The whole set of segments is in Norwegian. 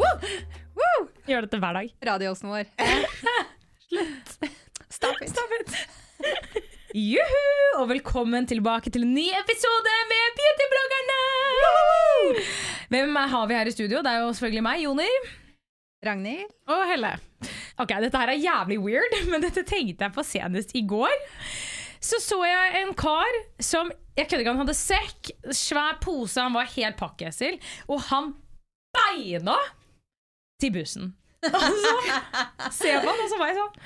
Woo! Woo! Gjør dette hver dag. Radiosen vår. Slutt. Stop it. Stop it. Juhu! Og velkommen tilbake til en ny episode med Beautybloggerne! Hvem har vi her i studio? Det er jo selvfølgelig meg, Joner. Ragnhild. Og Helle. Ok, Dette her er jævlig weird, men dette tenkte jeg på senest i går. Så så jeg en kar som Jeg kødder ikke, han hadde sekk, svær pose, han var helt pakkesel, og han beina til bussen. Og så ser man, og så var jeg sånn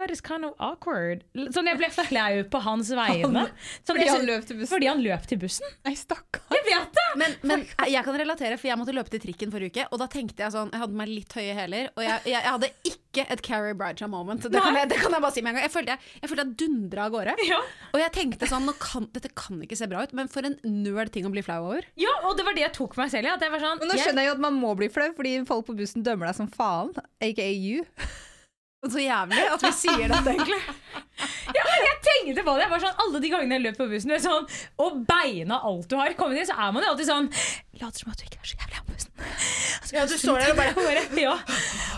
That is kind of awkward. Sånn Jeg ble flau på hans vegne. Sånn, Fordi han løp til bussen? Fordi han løp til bussen. Nei, stakkar. Jeg vet det! Men, men jeg kan relatere, for jeg måtte løpe til trikken forrige uke. Og da tenkte jeg sånn Jeg hadde meg litt høye hæler, og jeg, jeg, jeg hadde ikke et Carrie Bradshaw moment. Det kan, jeg, det kan jeg bare si med en gang. Jeg følte jeg, jeg, følte jeg dundra av gårde. Ja. Og jeg tenkte sånn Nå kan, Dette kan ikke se bra ut, men for en nerd ting å bli flau over. ja, og det var det jeg tok meg selv i. Ja. sånn nå skjønner jeg jo at man må bli flau, fordi folk på bussen dømmer deg som faen. Aka you. Så jævlig at vi sier dette, egentlig. Ja, men jeg tenkte på det. Jeg var sånn, Alle de gangene jeg løp på bussen, sånn, og beina alt du har kommet inn, så er man jo alltid sånn Later som at du ikke er så jævlig på bussen. Ja, du står der og bare bare Ja.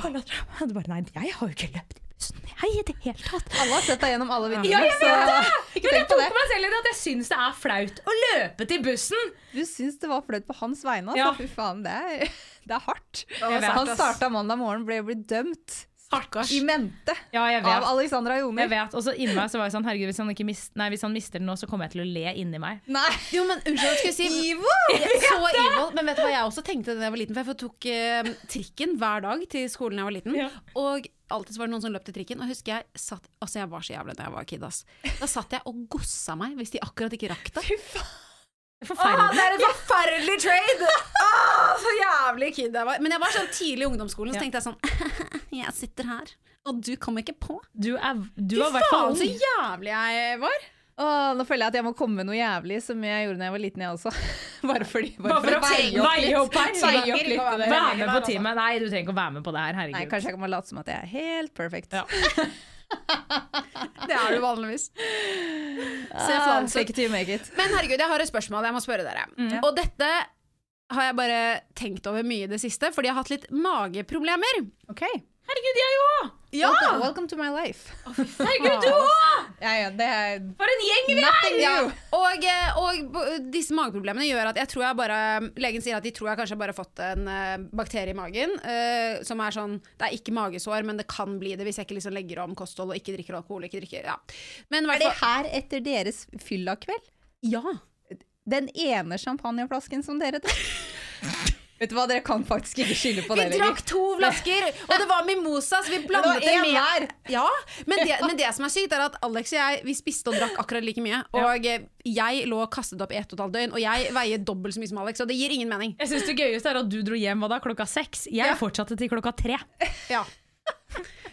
Og later og bare Nei, jeg har jo ikke løpt bussen. I det hele tatt. Alle har sett deg gjennom alle vinduene. Ja, jeg vet det! Men jeg tok det. meg selv i det at jeg syns det er flaut å løpe til bussen. Du syns det var flaut på hans vegne? Altså. Ja. Fy faen, det er, det er hardt. Vet, han starta mandag morgen, ble blitt dømt Stakkars. i mente Ja, jeg av Alexandra Alexandra Jeg vet, og så inni meg så var jeg sånn Herregud, hvis han, ikke mis nei, hvis han mister den nå, så kommer jeg til å le inni meg. Nei! Jo, men unnskyld, jeg skulle si Ivo! Så evil. Men vet du hva jeg også tenkte da jeg var liten? For jeg tok eh, trikken hver dag til skolen da jeg var liten. Ja. Og alltid var det noen som løp til trikken. Og husker jeg satt Altså, jeg var så jævlig da jeg var kid, ass. Da satt jeg og gossa meg hvis de akkurat ikke rakk det. Fy er Forferdelig. det er en forferdelig trade! Åh, så jævlig kid jeg var. Men jeg var sånn tidlig i ungdomsskolen, så Ja. tenkte jeg sånn Jeg sitter her, og du kommer ikke på. Du er, du Fy faen, så jævlig jeg var. Åh, nå føler jeg at jeg må komme med noe jævlig, som jeg gjorde da jeg var liten, jeg også. Bare, fordi, Bare for å veie opp her. Veie opp litt. Vær med på teamet. Nei, du trenger ikke å være med på det her. Nei, kanskje jeg kan bare late som at jeg er helt perfect. Ja. Det er du vanligvis. Se flan, fake make it. Men herregud, jeg har et spørsmål jeg må spørre dere. Og dette har jeg bare tenkt over mye i det siste, fordi jeg har hatt litt mageproblemer. Ok. Herregud, jeg òg! Ja! Welcome, welcome to my life. Herregud, du òg! Ja, ja, For en gjeng vi er! Ja, og, eh, og disse mageproblemene gjør at jeg tror jeg bare Legen sier at de tror jeg kanskje bare har fått en eh, bakterie i magen. Uh, som er sånn Det er ikke magesår, men det kan bli det hvis jeg ikke liksom legger om kosthold og ikke drikker alkohol. Ikke drikker, ja. Men Er det her etter deres fyllakveld? Ja. Den ene champagneflasken som dere drakk? Vet du hva, dere kan faktisk ikke skylde på Vi det drakk to flasker, og det var mimosa, så vi blandet det, med med Ja, men det, men det som er sykt, er at Alex og jeg Vi spiste og drakk akkurat like mye. Og ja. jeg lå kastet opp i ett og et halvt døgn, og jeg veier dobbelt så mye som Alex, og det gir ingen mening. Jeg synes Det gøyeste er at du dro hjem hva da, klokka seks. Jeg Ja. fortsatte til klokka tre. Ja.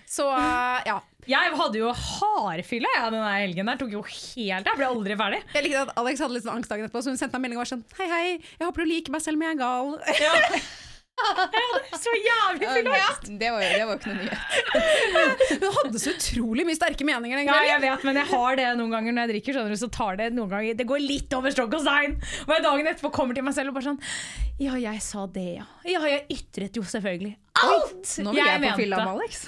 Så eh, ja. Jeg hadde jo hardfylle jeg, den helgen. der Tok jo helt Jeg ble aldri ferdig. Jeg likte at Alex hadde litt sånn angst dagen etterpå, så hun sendte en melding og var sånn Hei, hei, jeg håper du liker meg selv om jeg er gal. Så jævlig fylle. Ja, det var jo det var jo ikke noe nyhet. Hun hadde så utrolig mye sterke meninger den Ja, jeg vet, men jeg har det noen ganger når jeg drikker. Skjønner du, så tar Det noen ganger Det går litt over strokk og stein. Og jeg dagen etterpå kommer til meg selv og bare sånn Ja, jeg sa det, ja. Ja, jeg ytret jo selvfølgelig alt Nå vil jeg, på mente. fylla med Alex.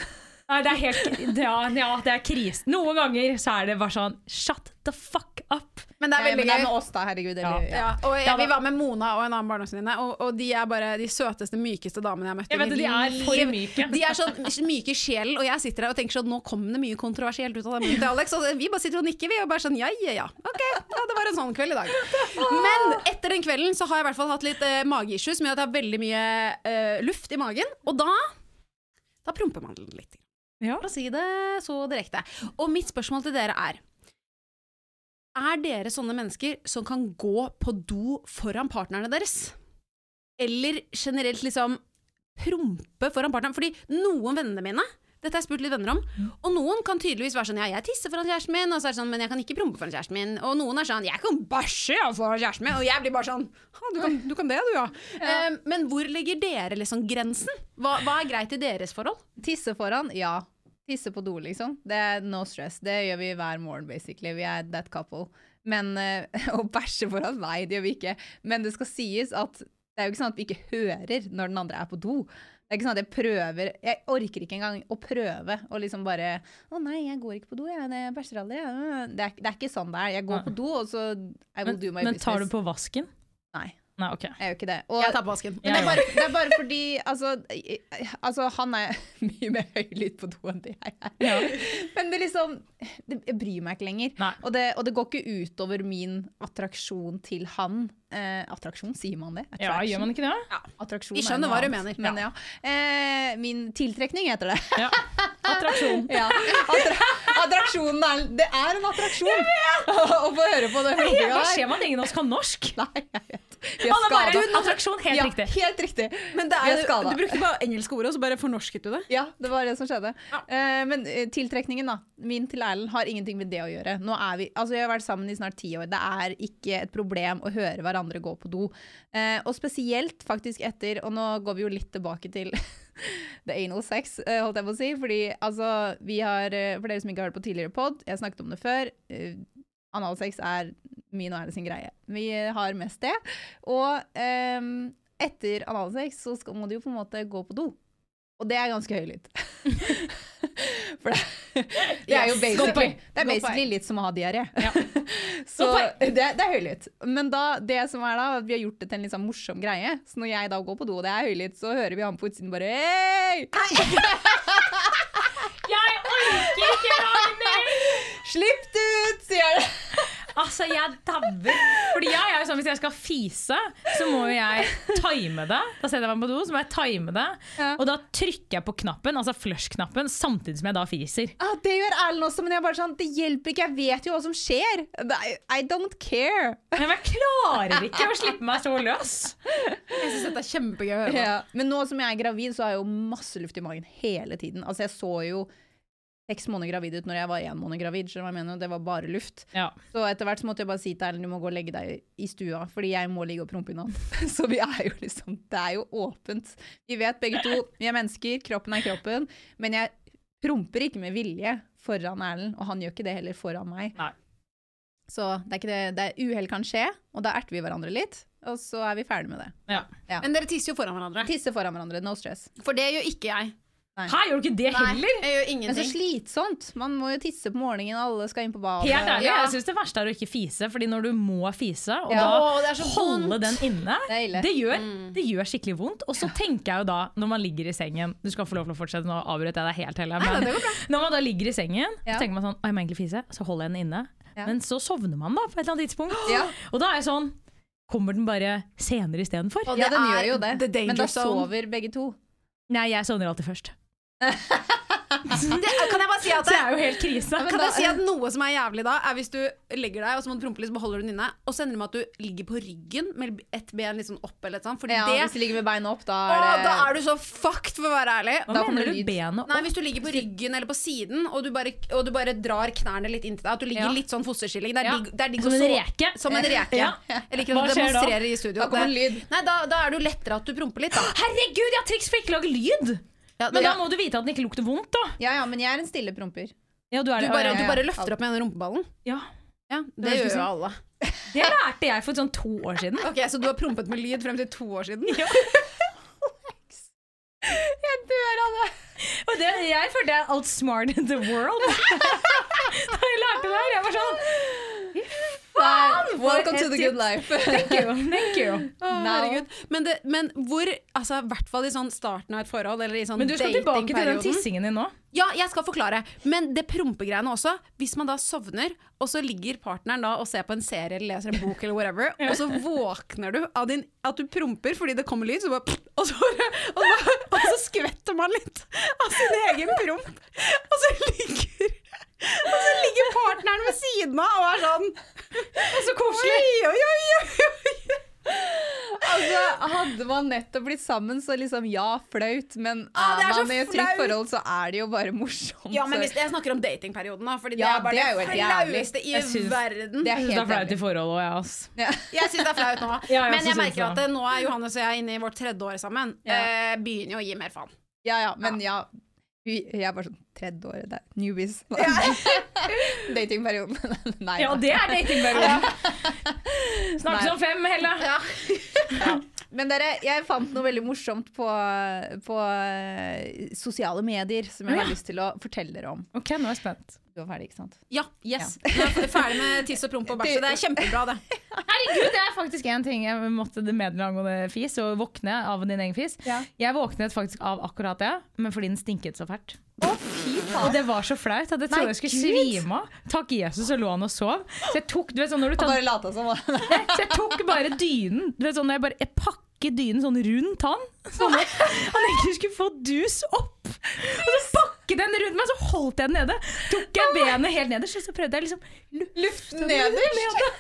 Nei, det er helt ja, ja, det er krise. Noen ganger så er det bare sånn Shut the fuck up. Men det er veldig gøy. med oss, da. Herregud. Eller, ja. Ja, og jeg, vi var med Mona og en annen barndomsvenninne, og, og de er bare de søteste, mykeste damene jeg har møtt Jeg vet de er for myke. De er sånn myke i sjelen, og jeg sitter her og tenker sånn Nå kom det mye kontroversielt ut av det til Alex, og vi bare sitter og nikker, vi, og bare sånn ja, ja, ja. Ok, ja, det var en sånn kveld i dag. Men etter den kvelden så har jeg i hvert fall hatt litt uh, mageissues som gjør at jeg har veldig mye uh, luft i magen. Og da da promper man litt. Ja. For å si det så direkte. Og mitt spørsmål til dere er Er dere sånne mennesker som kan gå på do foran partnerne deres? Eller generelt liksom prompe foran partneren? Fordi noen vennene mine dette har jeg spurt litt venner om. Og noen kan tydeligvis være sånn Ja, jeg tisser foran kjæresten min, og så er det sånn, men jeg kan ikke prompe foran kjæresten min. Og noen er sånn Jeg kan bæsje foran kjæresten min. Og jeg blir bare sånn «Ha, du kan, du kan det, du, ja. Eh, men hvor legger dere liksom grensen? Hva, hva er greit i deres forhold? Tisse foran, ja. Tisse på do, liksom. Det er no stress. Det gjør vi hver morgen, basically. Vi er that couple. Men øh, å bæsje foran, nei, det gjør vi ikke. Men det skal sies at det er jo ikke sånn at vi ikke hører når den andre er på do. Det er ikke sånn at jeg prøver Jeg orker ikke engang å prøve å liksom bare Å nei, jeg går ikke på do, jeg. Det bæsjer aldri. Det er, det er ikke sånn det er. Jeg går på do, og så I will Men, do my men tar du på vasken? Nei, Nei, ok. jeg gjør ikke det. Og, Jeg tar på vasken. men det er, bare, det er bare fordi altså, altså, han er mye mer høylytt på do enn det jeg er. Men det liksom det, Jeg bryr meg ikke lenger. Og det, og det går ikke utover min attraksjon til han. Eh, attraksjon, sier man det? Ja, gjør man ikke det? Attraksjon Vi er skjønner hva du mener. Men ja. Eh, min tiltrekning heter det. Ja. Attraksjon. Ja. Attra attraksjonen er Det er en attraksjon! Å få høre på det Hva prompinga skjer der. med at ingen av oss kan norsk? Nei, jeg vet. Vi er skada. bare, attraksjon, helt ja, riktig. Helt riktig. Men det er er, du brukte bare engelske ord, og så bare fornorsket du det. Ja, det var det som skjedde. Eh, men eh, tiltrekningen, da. Min til Erlend har ingenting med det å gjøre. Nå er vi, altså Vi har vært sammen i snart ti år. Det er ikke et problem å høre hverandre gå på do. Eh, og spesielt faktisk etter Og nå går vi jo litt tilbake til the anal sex, eh, holdt jeg på å si. Fordi altså, vi har eh, For dere som ikke har hørt på tidligere pod, jeg snakket om det før. eh, Analsex er min og Erlend sin greie. Vi har mest det. Og eh, etter analsex så skal, må du jo på en måte gå på do. Og det er ganske høylytt. For det, det er jo basically, det er basically litt som å ha diaré. Ja. så det, det er høylytt. Men da, det som er da, vi har gjort det til en litt sånn morsom greie. Så når jeg da går på do, og det er høylytt, så hører vi han på utsiden bare Hei! Jeg orker ikke, Ragnhild! Slipp det ut! sier det. Altså, jeg dabber. Fordi jeg er jo sånn, Hvis jeg skal fise, så må jo jeg time det. Da setter jeg meg på do, så må jeg time det. Ja. Og da trykker jeg på knappen, altså flush-knappen, samtidig som jeg da fiser. Ah, det gjør Erlend også, men jeg er bare sånn, det hjelper ikke. Jeg vet jo hva som skjer. Er- I don't care. Men jeg klarer ikke å slippe meg så løs. Jeg synes dette er kjempegøy å høre. Ja. Men nå som jeg er gravid, så har jeg jo masse luft i magen hele tiden. Altså, jeg så jo seks måneder gravid ut når jeg var én måned gravid. Så jeg mener? Det var bare luft. Ja. Så etter hvert så måtte jeg bare si til Erlend du må gå og legge deg i stua, fordi jeg må ligge og prompe i natt. Så vi er jo liksom Det er jo åpent. Vi vet begge to, vi er mennesker, kroppen er kroppen. Men jeg promper ikke med vilje foran Erlend, og han gjør ikke det heller foran meg. Nei. Så det er ikke det, det er uhell kan skje, og da erter vi hverandre litt, og så er vi ferdig med det. Ja. Men dere tisser jo foran hverandre. Tisser foran hverandre, no stress. For det gjør ikke jeg. Her gjør du ikke det heller? Nei, jeg gjør ingenting Men så slitsomt. Man må jo tisse på morgenen, alle skal inn på badet. Helt ærlig, Ja. jeg synes Det verste er å ikke fise, Fordi når du må fise, og Ja. Da så holde den inne Det er ille. det gjør, det gjør skikkelig vondt. Og så tenker jeg jo da, når man ligger i sengen Du skal få lov til å fortsette, nå avbrøt jeg deg helt. heller. men når man da ligger i sengen, Ja. så tenker man sånn «Å, Jeg må egentlig fise, så holder jeg den inne. Ja. Men så sovner man da på et eller annet tidspunkt. Ja. Og da er jeg sånn Kommer den bare senere istedenfor? Ja, den er gjør jo det. Men da sover begge to. Nei, jeg sovner alltid først. Det, kan jeg bare si at det, det er jo helt krise. Kan da- jeg si at Noe som er jævlig da, er hvis du legger deg og så må du prompe litt, så beholder du den inne, og så ender det med at du ligger på ryggen med ett ben litt sånn opp. eller et sånt, fordi Ja, det, hvis du ligger med beina opp, da er det da er du så fucked, for å være ærlig. Hva da kommer mener du? benet opp? Nei. Hvis du ligger på ryggen eller på siden, og du bare, og du bare drar knærne litt inntil deg, at du ligger Ja. litt sånn fosterstilling. Det er digg, det er digg Som en reke. Som en reke. Ja. Jeg liker du skjer da? demonstrerer i studio. Da kommer Det- lyd. Nei, da, da er det jo lettere at du promper litt, da. Herregud, jeg har triks for ikke å lage lyd! Ja, Men da må du vite at den ikke lukter vondt, da. Ja, ja, men jeg er en stille promper. Ja, du er du, bare, Ja, du ja, bare løfter opp med den rumpeballen. ja. Ja, Det Det gjør det jo alle. Det lærte jeg for sånn to år siden. Ok, Så du har prompet med lyd frem til to år siden? Ja. Jeg dør av det! Og det, jeg følte jeg in the world. da jeg lærte det her. Jeg var sånn faen! Welcome to the good life. Thank you. Thank you. Herregud. Men, det, men hvor Altså, i hvert fall i sånn starten av et forhold, eller i sånn Men du skal tilbake til den tissingen din nå. Ja, jeg skal forklare. Men det prompegreiene også. Hvis man da sovner, og så ligger partneren da og ser på en serie eller leser en bok, eller whatever, og så våkner du av din, at du promper fordi det kommer lyd, så bare, og, så og, så, og så skvetter man litt av sin egen promp. Og så ligger og så ligger partneren ved siden av og er sånn Så koselig! Oi, oi, oi, oi. Altså, hadde man nettopp blitt sammen, så liksom ja, flaut. Men Ah, er man i et trygt forhold, så er det jo bare morsomt. Ja, men hvis, Jeg snakker om datingperioden, da. Fordi Ja, det er bare det det, er det flaueste i Jeg syns- verden. Det er synes det er flaut i forhold forholdet òg, jeg, ass. Ja. Jeg syns det er flaut nå. Ja, jeg men jeg merker at det. det, nå er Johannes og jeg inne i vårt tredje år sammen. Ja. Eh, begynner jo å gi mer faen. ja, ja, men ja. Vi- Jeg er bare sånn tredje året, det er newbies. Datingperioden. Nei Ja, det er datingperioden. Snakkes om fem, Helle. Ja. Men dere, jeg fant noe veldig morsomt på, på eh, sosiale medier som jeg har lyst til å fortelle dere om. Ok, nå er jeg spent. Du var ferdig, ikke sant? Ja, yes. Nå er ferdig med tiss og promp og bæsj. Det er kjempebra, det. Herregud, det er faktisk en ting jeg måtte meddele angående fis, og våkne av din egen fis. Ja. Jeg våknet faktisk av akkurat det, men fordi den stinket så fælt. Fy Og det var så flaut at jeg trodde jeg skulle svime av. Takk Jesus, så lå han og sov. Så jeg tok, du vet sånn når du tar bare lata som. Så jeg tok bare dynen Du vet sånn, jeg, bare, jeg pakket dynen sånn rundt han Sånn at han egentlig skulle få dus opp Og så jeg den rundt meg Så holdt jeg den nede Tok jeg benet helt nederst Og så prøvde jeg liksom Luft nederst. nede.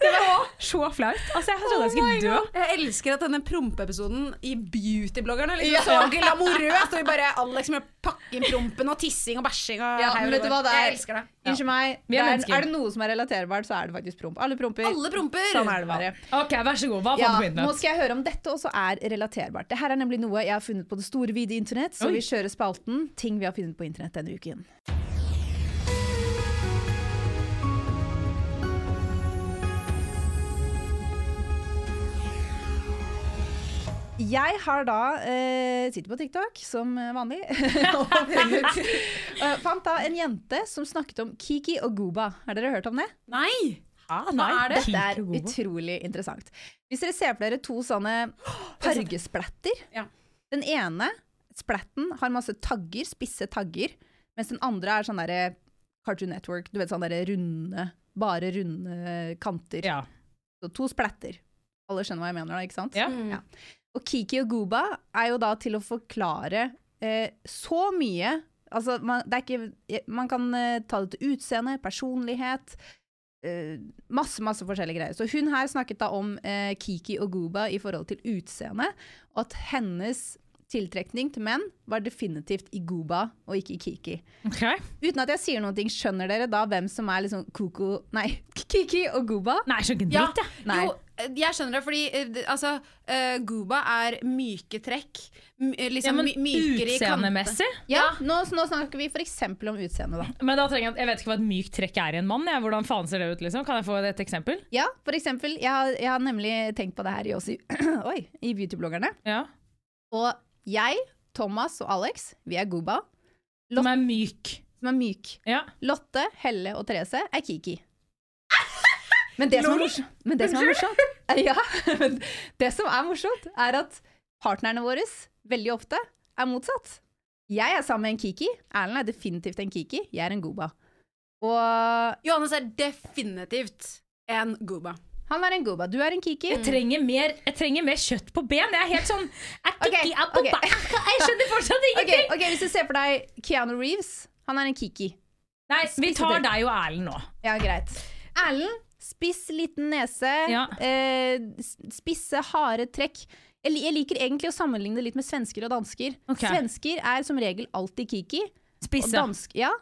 Det var så flaut Altså jeg trodde jeg skulle dø Jeg elsker at denne prompeepisoden i Beautybloggerne liksom Ja. så glamorøst. Og vi bare Alex med pakke inn prompen og tissing og bæsjing og Ja, hei men vet du hva det er? Jeg elsker det. Unnskyld meg. Vi er det er, det noe som er relaterbart, så er det faktisk promp. Alle promper. Alle promper! Sånn er det bare. Ok, vær så god, hva fant du på nå skal jeg høre om dette også er relaterbart. Det her er nemlig noe jeg har funnet på det store, vide internett, så Oi. vi kjører spalten Ting vi har funnet på internett denne uken. Jeg har da eh, sitter på TikTok som vanlig og eh, fant da en jente som snakket om Kiki og Guba. Har dere hørt om det? Nei! Ah, Hva er det? Dette er utrolig interessant. Hvis dere ser for dere to sånne fargesplatter. Ja. Den ene splatten har masse tagger, spisse tagger, mens den andre er sånn derre Cartoon Network, du vet sånn derre runde, bare runde kanter. Ja. Så to splatter. Alle skjønner hva jeg mener da, ikke sant? Ja. Ja. Og Kiki og Guba er jo da til å forklare eh, så mye Altså, man, ikke, man kan eh, ta det til utseende, personlighet eh, Masse, masse forskjellige greier. Så hun her snakket da om eh, Kiki og Guba i forhold til utseende, og at hennes tiltrekning til menn var definitivt i Guba og ikke i Kiki. Okay. Uten at jeg sier noe, skjønner dere da hvem som er liksom Koko Nei, Kiki og Guba? Nei, jeg skjønner ikke Ja, dritt, jeg. Nei. eh, jeg skjønner det, fordi eh, altså, uh, Guba er myke trekk. M eh, Ja, liksom men my mykere i kantene. utseendemessig? Ja, nå, nå snakker vi f.eks. om utseende, da. Men da trenger jeg, jeg vet ikke hva et mykt trekk er i en mann. Jeg. Hvordan faen ser det ut? liksom? Kan jeg få et eksempel? Ja, for eksempel. Jeg har, jeg har nemlig tenkt på det her i, også i, i beautybloggerne. Ja. Og jeg, Thomas og Alex, vi er Guba. Som er myk. Som er myk. Ja. Lotte, Helle og Therese er Kiki. Men det som er morsomt, men det som er morsomt Ja, men det som er morsomt, er at partnerne våre veldig ofte er motsatt. Jeg er sammen med en Kiki. Erlend er definitivt en Kiki. Jeg er en Gooba. Og Johannes er definitivt en Guba. Han er en gooba, Du er en Kiki. Jeg trenger, mer, jeg trenger mer kjøtt på ben. Jeg er helt sånn Ok, ikke- er på Jeg skjønner fortsatt ingenting! Okay, Hvis du ser for deg Keanu Reeves, han er en Kiki. Nei, vi tar deg og Erlend nå. Ja, greit. Erlend, spiss liten nese, Ja. eh, spisse, harde trekk. Jeg, jeg liker egentlig å sammenligne det litt med svensker og dansker. Svensker er som regel alltid kiki. Og Spisse. dansk, ja.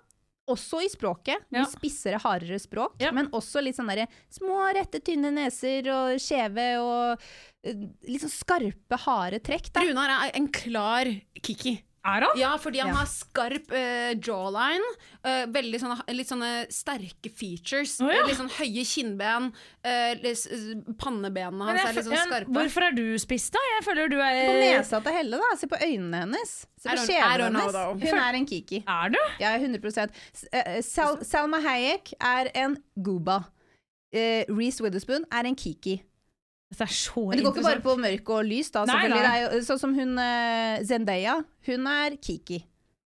Også i språket. Ja. Vi spissere, hardere språk. Ja. Men også litt sånn derre små, rette, tynne neser og skjeve og eh, litt sånn skarpe, harde trekk. Da. Runar er en klar Kiki. Er han? Ja, fordi han Ja. har skarp uh, jawline. Uh, veldig sånne, litt sånne sterke features. Oh, ja. Eh, Litt sånn høye kinnben. Uh, s- pannebenene hans er litt sånn skarpe. hvorfor er du spiss, da? Jeg føler du er På nesa til Helle, da. Se på øynene hennes. Se på kjeven hennes. Hun er en kiki. Er du? Ja, 100 S- eh, Sal Salma Hayek er en gooba. eh, Reece Witherspoon er en kiki. Det så Men det går ikke bare på mørk og lys, da. Nei, nei. Det jo, sånn som hun uh, Zendaya. Hun er kiki.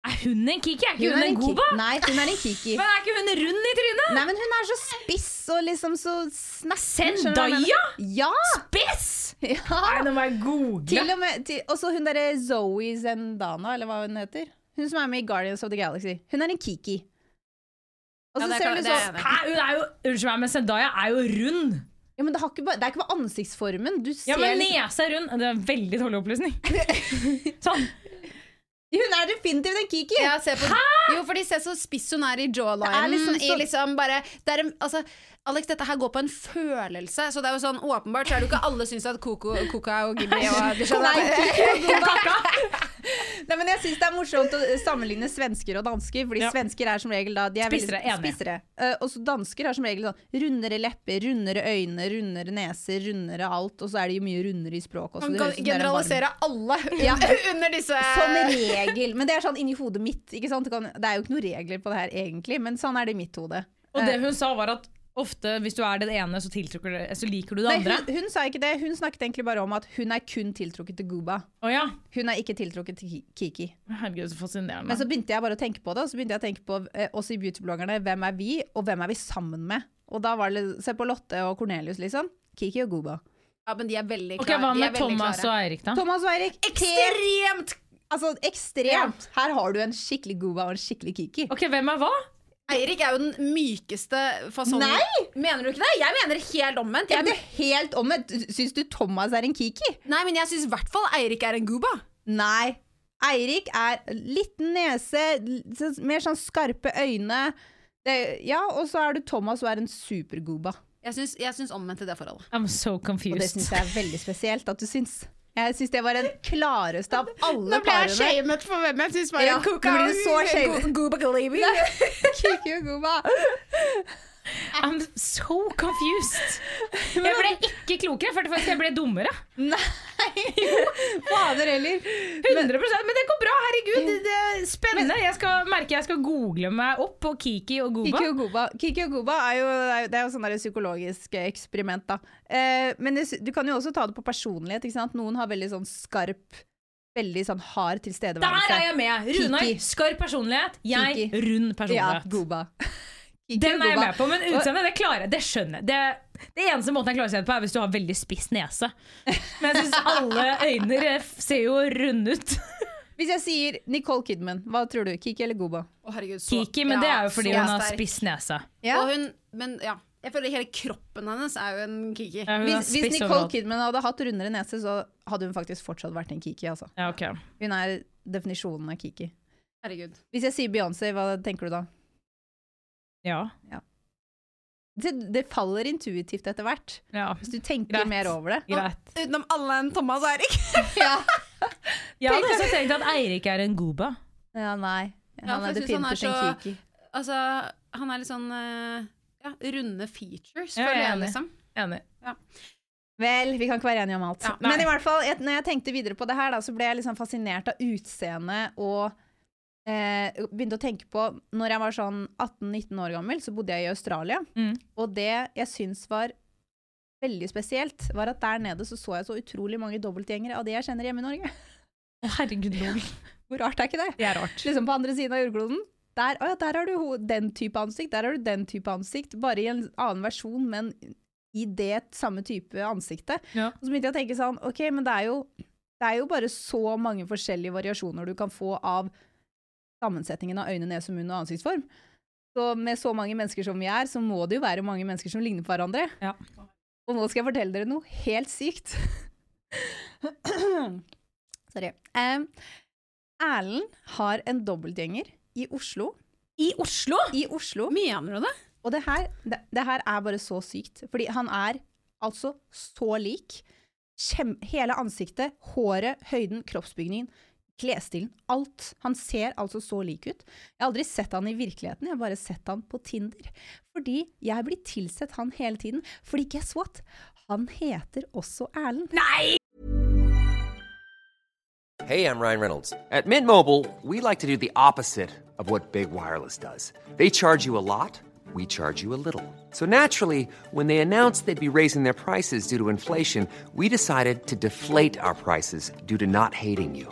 Er hun en kiki? Er ikke hun, er en goba? Nei, hun er en kiki. Men er ikke hun rund i trynet? Nei, men hun er så spiss og liksom så jeg Zendaya? Ja! Spiss! ja. Nei, nå må jeg google. Og så hun derre Zoe Zendana, eller hva hun heter. Hun som er med i Guardians of the Galaxy. Hun er en kiki. Og så ja, ser er sånn hun er jo Unnskyld meg, men Zendaya er jo rund. Ja, men det, har ikke bare, det er ikke bare ansiktsformen. Du ser Ja, men liksom- nesa er rund. Det er en veldig dårlig opplysning. sånn. Hun er definitivt en kiki! Ja, se på, jo, for de ser så spiss hun er i jawlinen. Det er liksom i liksom bare, det er altså, Alex, dette her går på en følelse. Så det er jo sånn, Åpenbart så er det jo ikke alle syns at Coco, Koka og Gimmi og Nei, men jeg syns det er morsomt å sammenligne svensker og dansker, fordi Ja. svensker er som regel da de er Spissere, veldig spissere. Uh, og så dansker har som regel sånn rundere lepper, rundere øyne, rundere neser, rundere alt. Og så er de jo mye rundere i språket også. Man kan er generalisere alle Ja. under disse Som regel. Men det er sånn inni hodet mitt. Ikke sant? Det, kan, det er jo ikke noen regler på det her egentlig, men sånn er det i mitt hode. Og det hun sa, var at ofte hvis du er den ene, så, så liker du det Nei, andre. hun, hun sa ikke det. Hun snakket egentlig bare om at hun er kun tiltrukket til Guba. Oh, ja. Hun er ikke tiltrukket til Kiki. Herregud, så fascinerende. Men så begynte jeg bare å tenke på det, og så begynte jeg å tenke på eh, oss i beautybloggerne. Hvem er vi, og hvem er vi sammen med? Og da var det Se på Lotte og Cornelius, liksom. Kiki og Guba. Ja, men de er veldig ok, Okay, Hva med Thomas klare. og Eirik, da? Thomas og Eirik. Ekstremt Altså, ekstremt. Her har du en skikkelig Guba og en skikkelig Kiki. Ok, Hvem er hva? Eirik er jo den mykeste fasongen. Nei! Mener du ikke det? Jeg mener helt omvendt. Jeg Det er helt omvendt. Syns du Thomas er en Kiki? nei, men jeg syns i hvert fall Eirik er en gooba. Nei. Eirik er liten nese, mer sånn skarpe øyne. Det, ja, og så er du Thomas og er en superguba. Jeg syns, jeg syns omvendt i det forholdet. I'm so confused. Og det syns jeg er veldig spesielt at du syns. Jeg syns det var den klareste av alle Nå ble jeg parene. shamet for hvem jeg syns var Ja. Kiki og Guba. I'm so confused. Jeg ble ikke klokere, jeg følte faktisk jeg ble dummere. Fader heller. 100 Men det går bra, herregud. Det er spennende. Skal jeg skal google meg opp på Kiki og Goba. Kiki og Guba, Kiki og Guba er jo, det er jo- sånn psykologisk eksperiment, da. Eh, men det, du kan jo også ta det på personlighet. Ikke sant? Noen har veldig sånn skarp, veldig sånn hard Der er jeg med! Runar, skarp personlighet. Jeg, Kiki. rund Ja, personlighet. Kiki Den er jeg med på, men utseendet det klarer jeg. Det skjønner jeg. Det, det eneste måten jeg klarer å se det på, er hvis du har veldig spiss nese. Men jeg syns alle øyne eh, ser jo runde ut. Hvis jeg sier Nicole Kidman, hva tror du? Kiki eller Goba? Å, herregud, så- Kiki, men det ja, er jo fordi så hun har sterk. spiss nese. Ja. Og hun, men ja, jeg føler hele kroppen hennes er jo en Kiki. Ja, hun har Hvis, hvis spiss Nicole overalt. Kidman hadde hatt rundere nese, så hadde hun faktisk fortsatt vært en Kiki. Altså. Ja, ok. Hun er definisjonen av Kiki. Herregud. Hvis jeg sier Beyoncé, hva tenker du da? Ja. Det, det faller intuitivt etter hvert. ja. Hvis du tenker Greit. mer over det. Greit. Utenom alle enn Thomas og Eirik. Ja, Jeg hadde også tenkt at Eirik er en Goba. ja nei. Han ja, er definitivt en Kiki. Altså, han er litt sånn eh, ja, runde features, Ja, jeg er enig. liksom. Enig. Vel, vi kan ikke være enige om alt. Ja. Men i hvert fall, et, når jeg tenkte videre på det her, da, så ble jeg liksom fascinert av utseendet og eh, begynte å tenke på Når jeg var sånn 18-19 år gammel, så bodde jeg i Australia. Mm. Og det jeg syns var veldig spesielt, var at der nede så så jeg så utrolig mange dobbeltgjengere av de jeg kjenner hjemme i Norge. Herregud, lol. Hvor rart er ikke det? Det er rart. Liksom på andre siden av jordkloden. Der, å ja, der har du den type ansikt, der har du den type ansikt. Bare i en annen versjon, men i det samme type ansiktet. Ja. Og så begynte jeg å tenke sånn, ok, men det er jo, det er jo bare så mange forskjellige variasjoner du kan få av sammensetningen av øyne, nese, munn og ansiktsform. Så med så mange mennesker som vi er, så må det jo være mange mennesker som ligner på hverandre. Ja. Og nå skal jeg fortelle dere noe helt sykt. Sorry. Um, Erlend har en dobbeltgjenger i Oslo. I Oslo? I Oslo. Mener du det? Og det her, det, det her er bare så sykt. Fordi han er altså så lik. Kjem, hele ansiktet, håret, høyden, kroppsbygningen, klesstilen. Alt. Han ser altså så lik ut. Jeg har aldri sett han i virkeligheten, jeg har bare sett han på Tinder. Fordi jeg blir tilsett han hele tiden. Fordi guess what? Han heter også Erlend. Nei! Hey, I'm Ryan Reynolds. At Mint Mobile, we like to do the opposite of what Big Wireless does. They charge you a lot, we charge you a little. So naturally, when they announced they'd be raising their prices due to inflation, we decided to deflate our prices due to not hating you.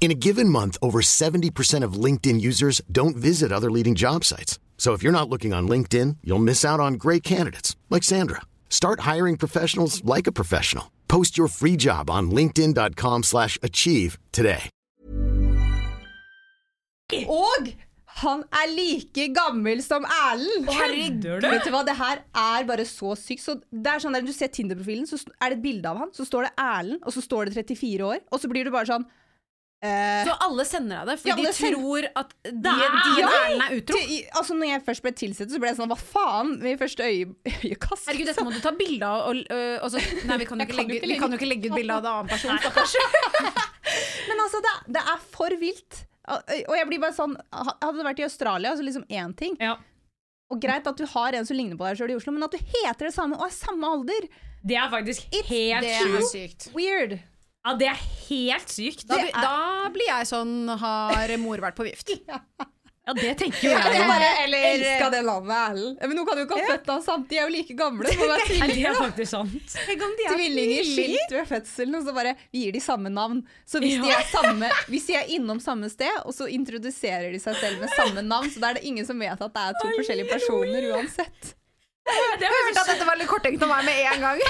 In a given month, over 70% of LinkedIn users don't visit other leading job sites. So if you're not looking on LinkedIn, you'll miss out on great candidates like Sandra. Start hiring professionals like a professional. Post your free job on linkedin.com/achieve today. Og han er like gammel som Erlend! Herregud. Vet du hva, det her er bare så sykt. Så det er sånn der, Du ser Tinder-profilen, så er det et bilde av han, så står det Erlend, og så står det 34 år, og så blir du bare sånn eh, Så alle sender deg det, fordi Ja, de tror at de, de er- Ja! Er utro. til, altså når jeg først ble tilsett, så ble jeg sånn Hva faen? I første øye, øyekast. Herregud, dette må du ta bilde av. Og, og, og så, nei, vi kan, jo ikke kan legge, ikke vi kan jo ikke legge ut bilde av en annen person. stakkars. Men altså, det, det er for vilt. Og jeg blir bare sånn Hadde det vært i Australia, så liksom én ting. Ja. Og greit at du har en som ligner på deg sjøl i Oslo, men at du heter det samme og er samme alder. Det er faktisk helt Det er sjukt. sykt. Weird. Ja, det er helt sykt. Da, er... da blir jeg sånn Har mor vært på vift? Ja, det tenker jo Jeg bare eller- elska det landet, Erlend. Men nå kan du ikke ha født ham samtidig, de er jo like gamle. Det må være Nei, det tvillinger, er faktisk sant. Tvillinger skilt ved fødselen, og så bare vi gir de samme navn. Så hvis, de er samme, hvis de er innom samme sted, og så introduserer de seg selv med samme navn, så da er det ingen som vet at det er to forskjellige personer uansett. Det, Jeg hørte at dette var litt korttenkt av meg med en gang.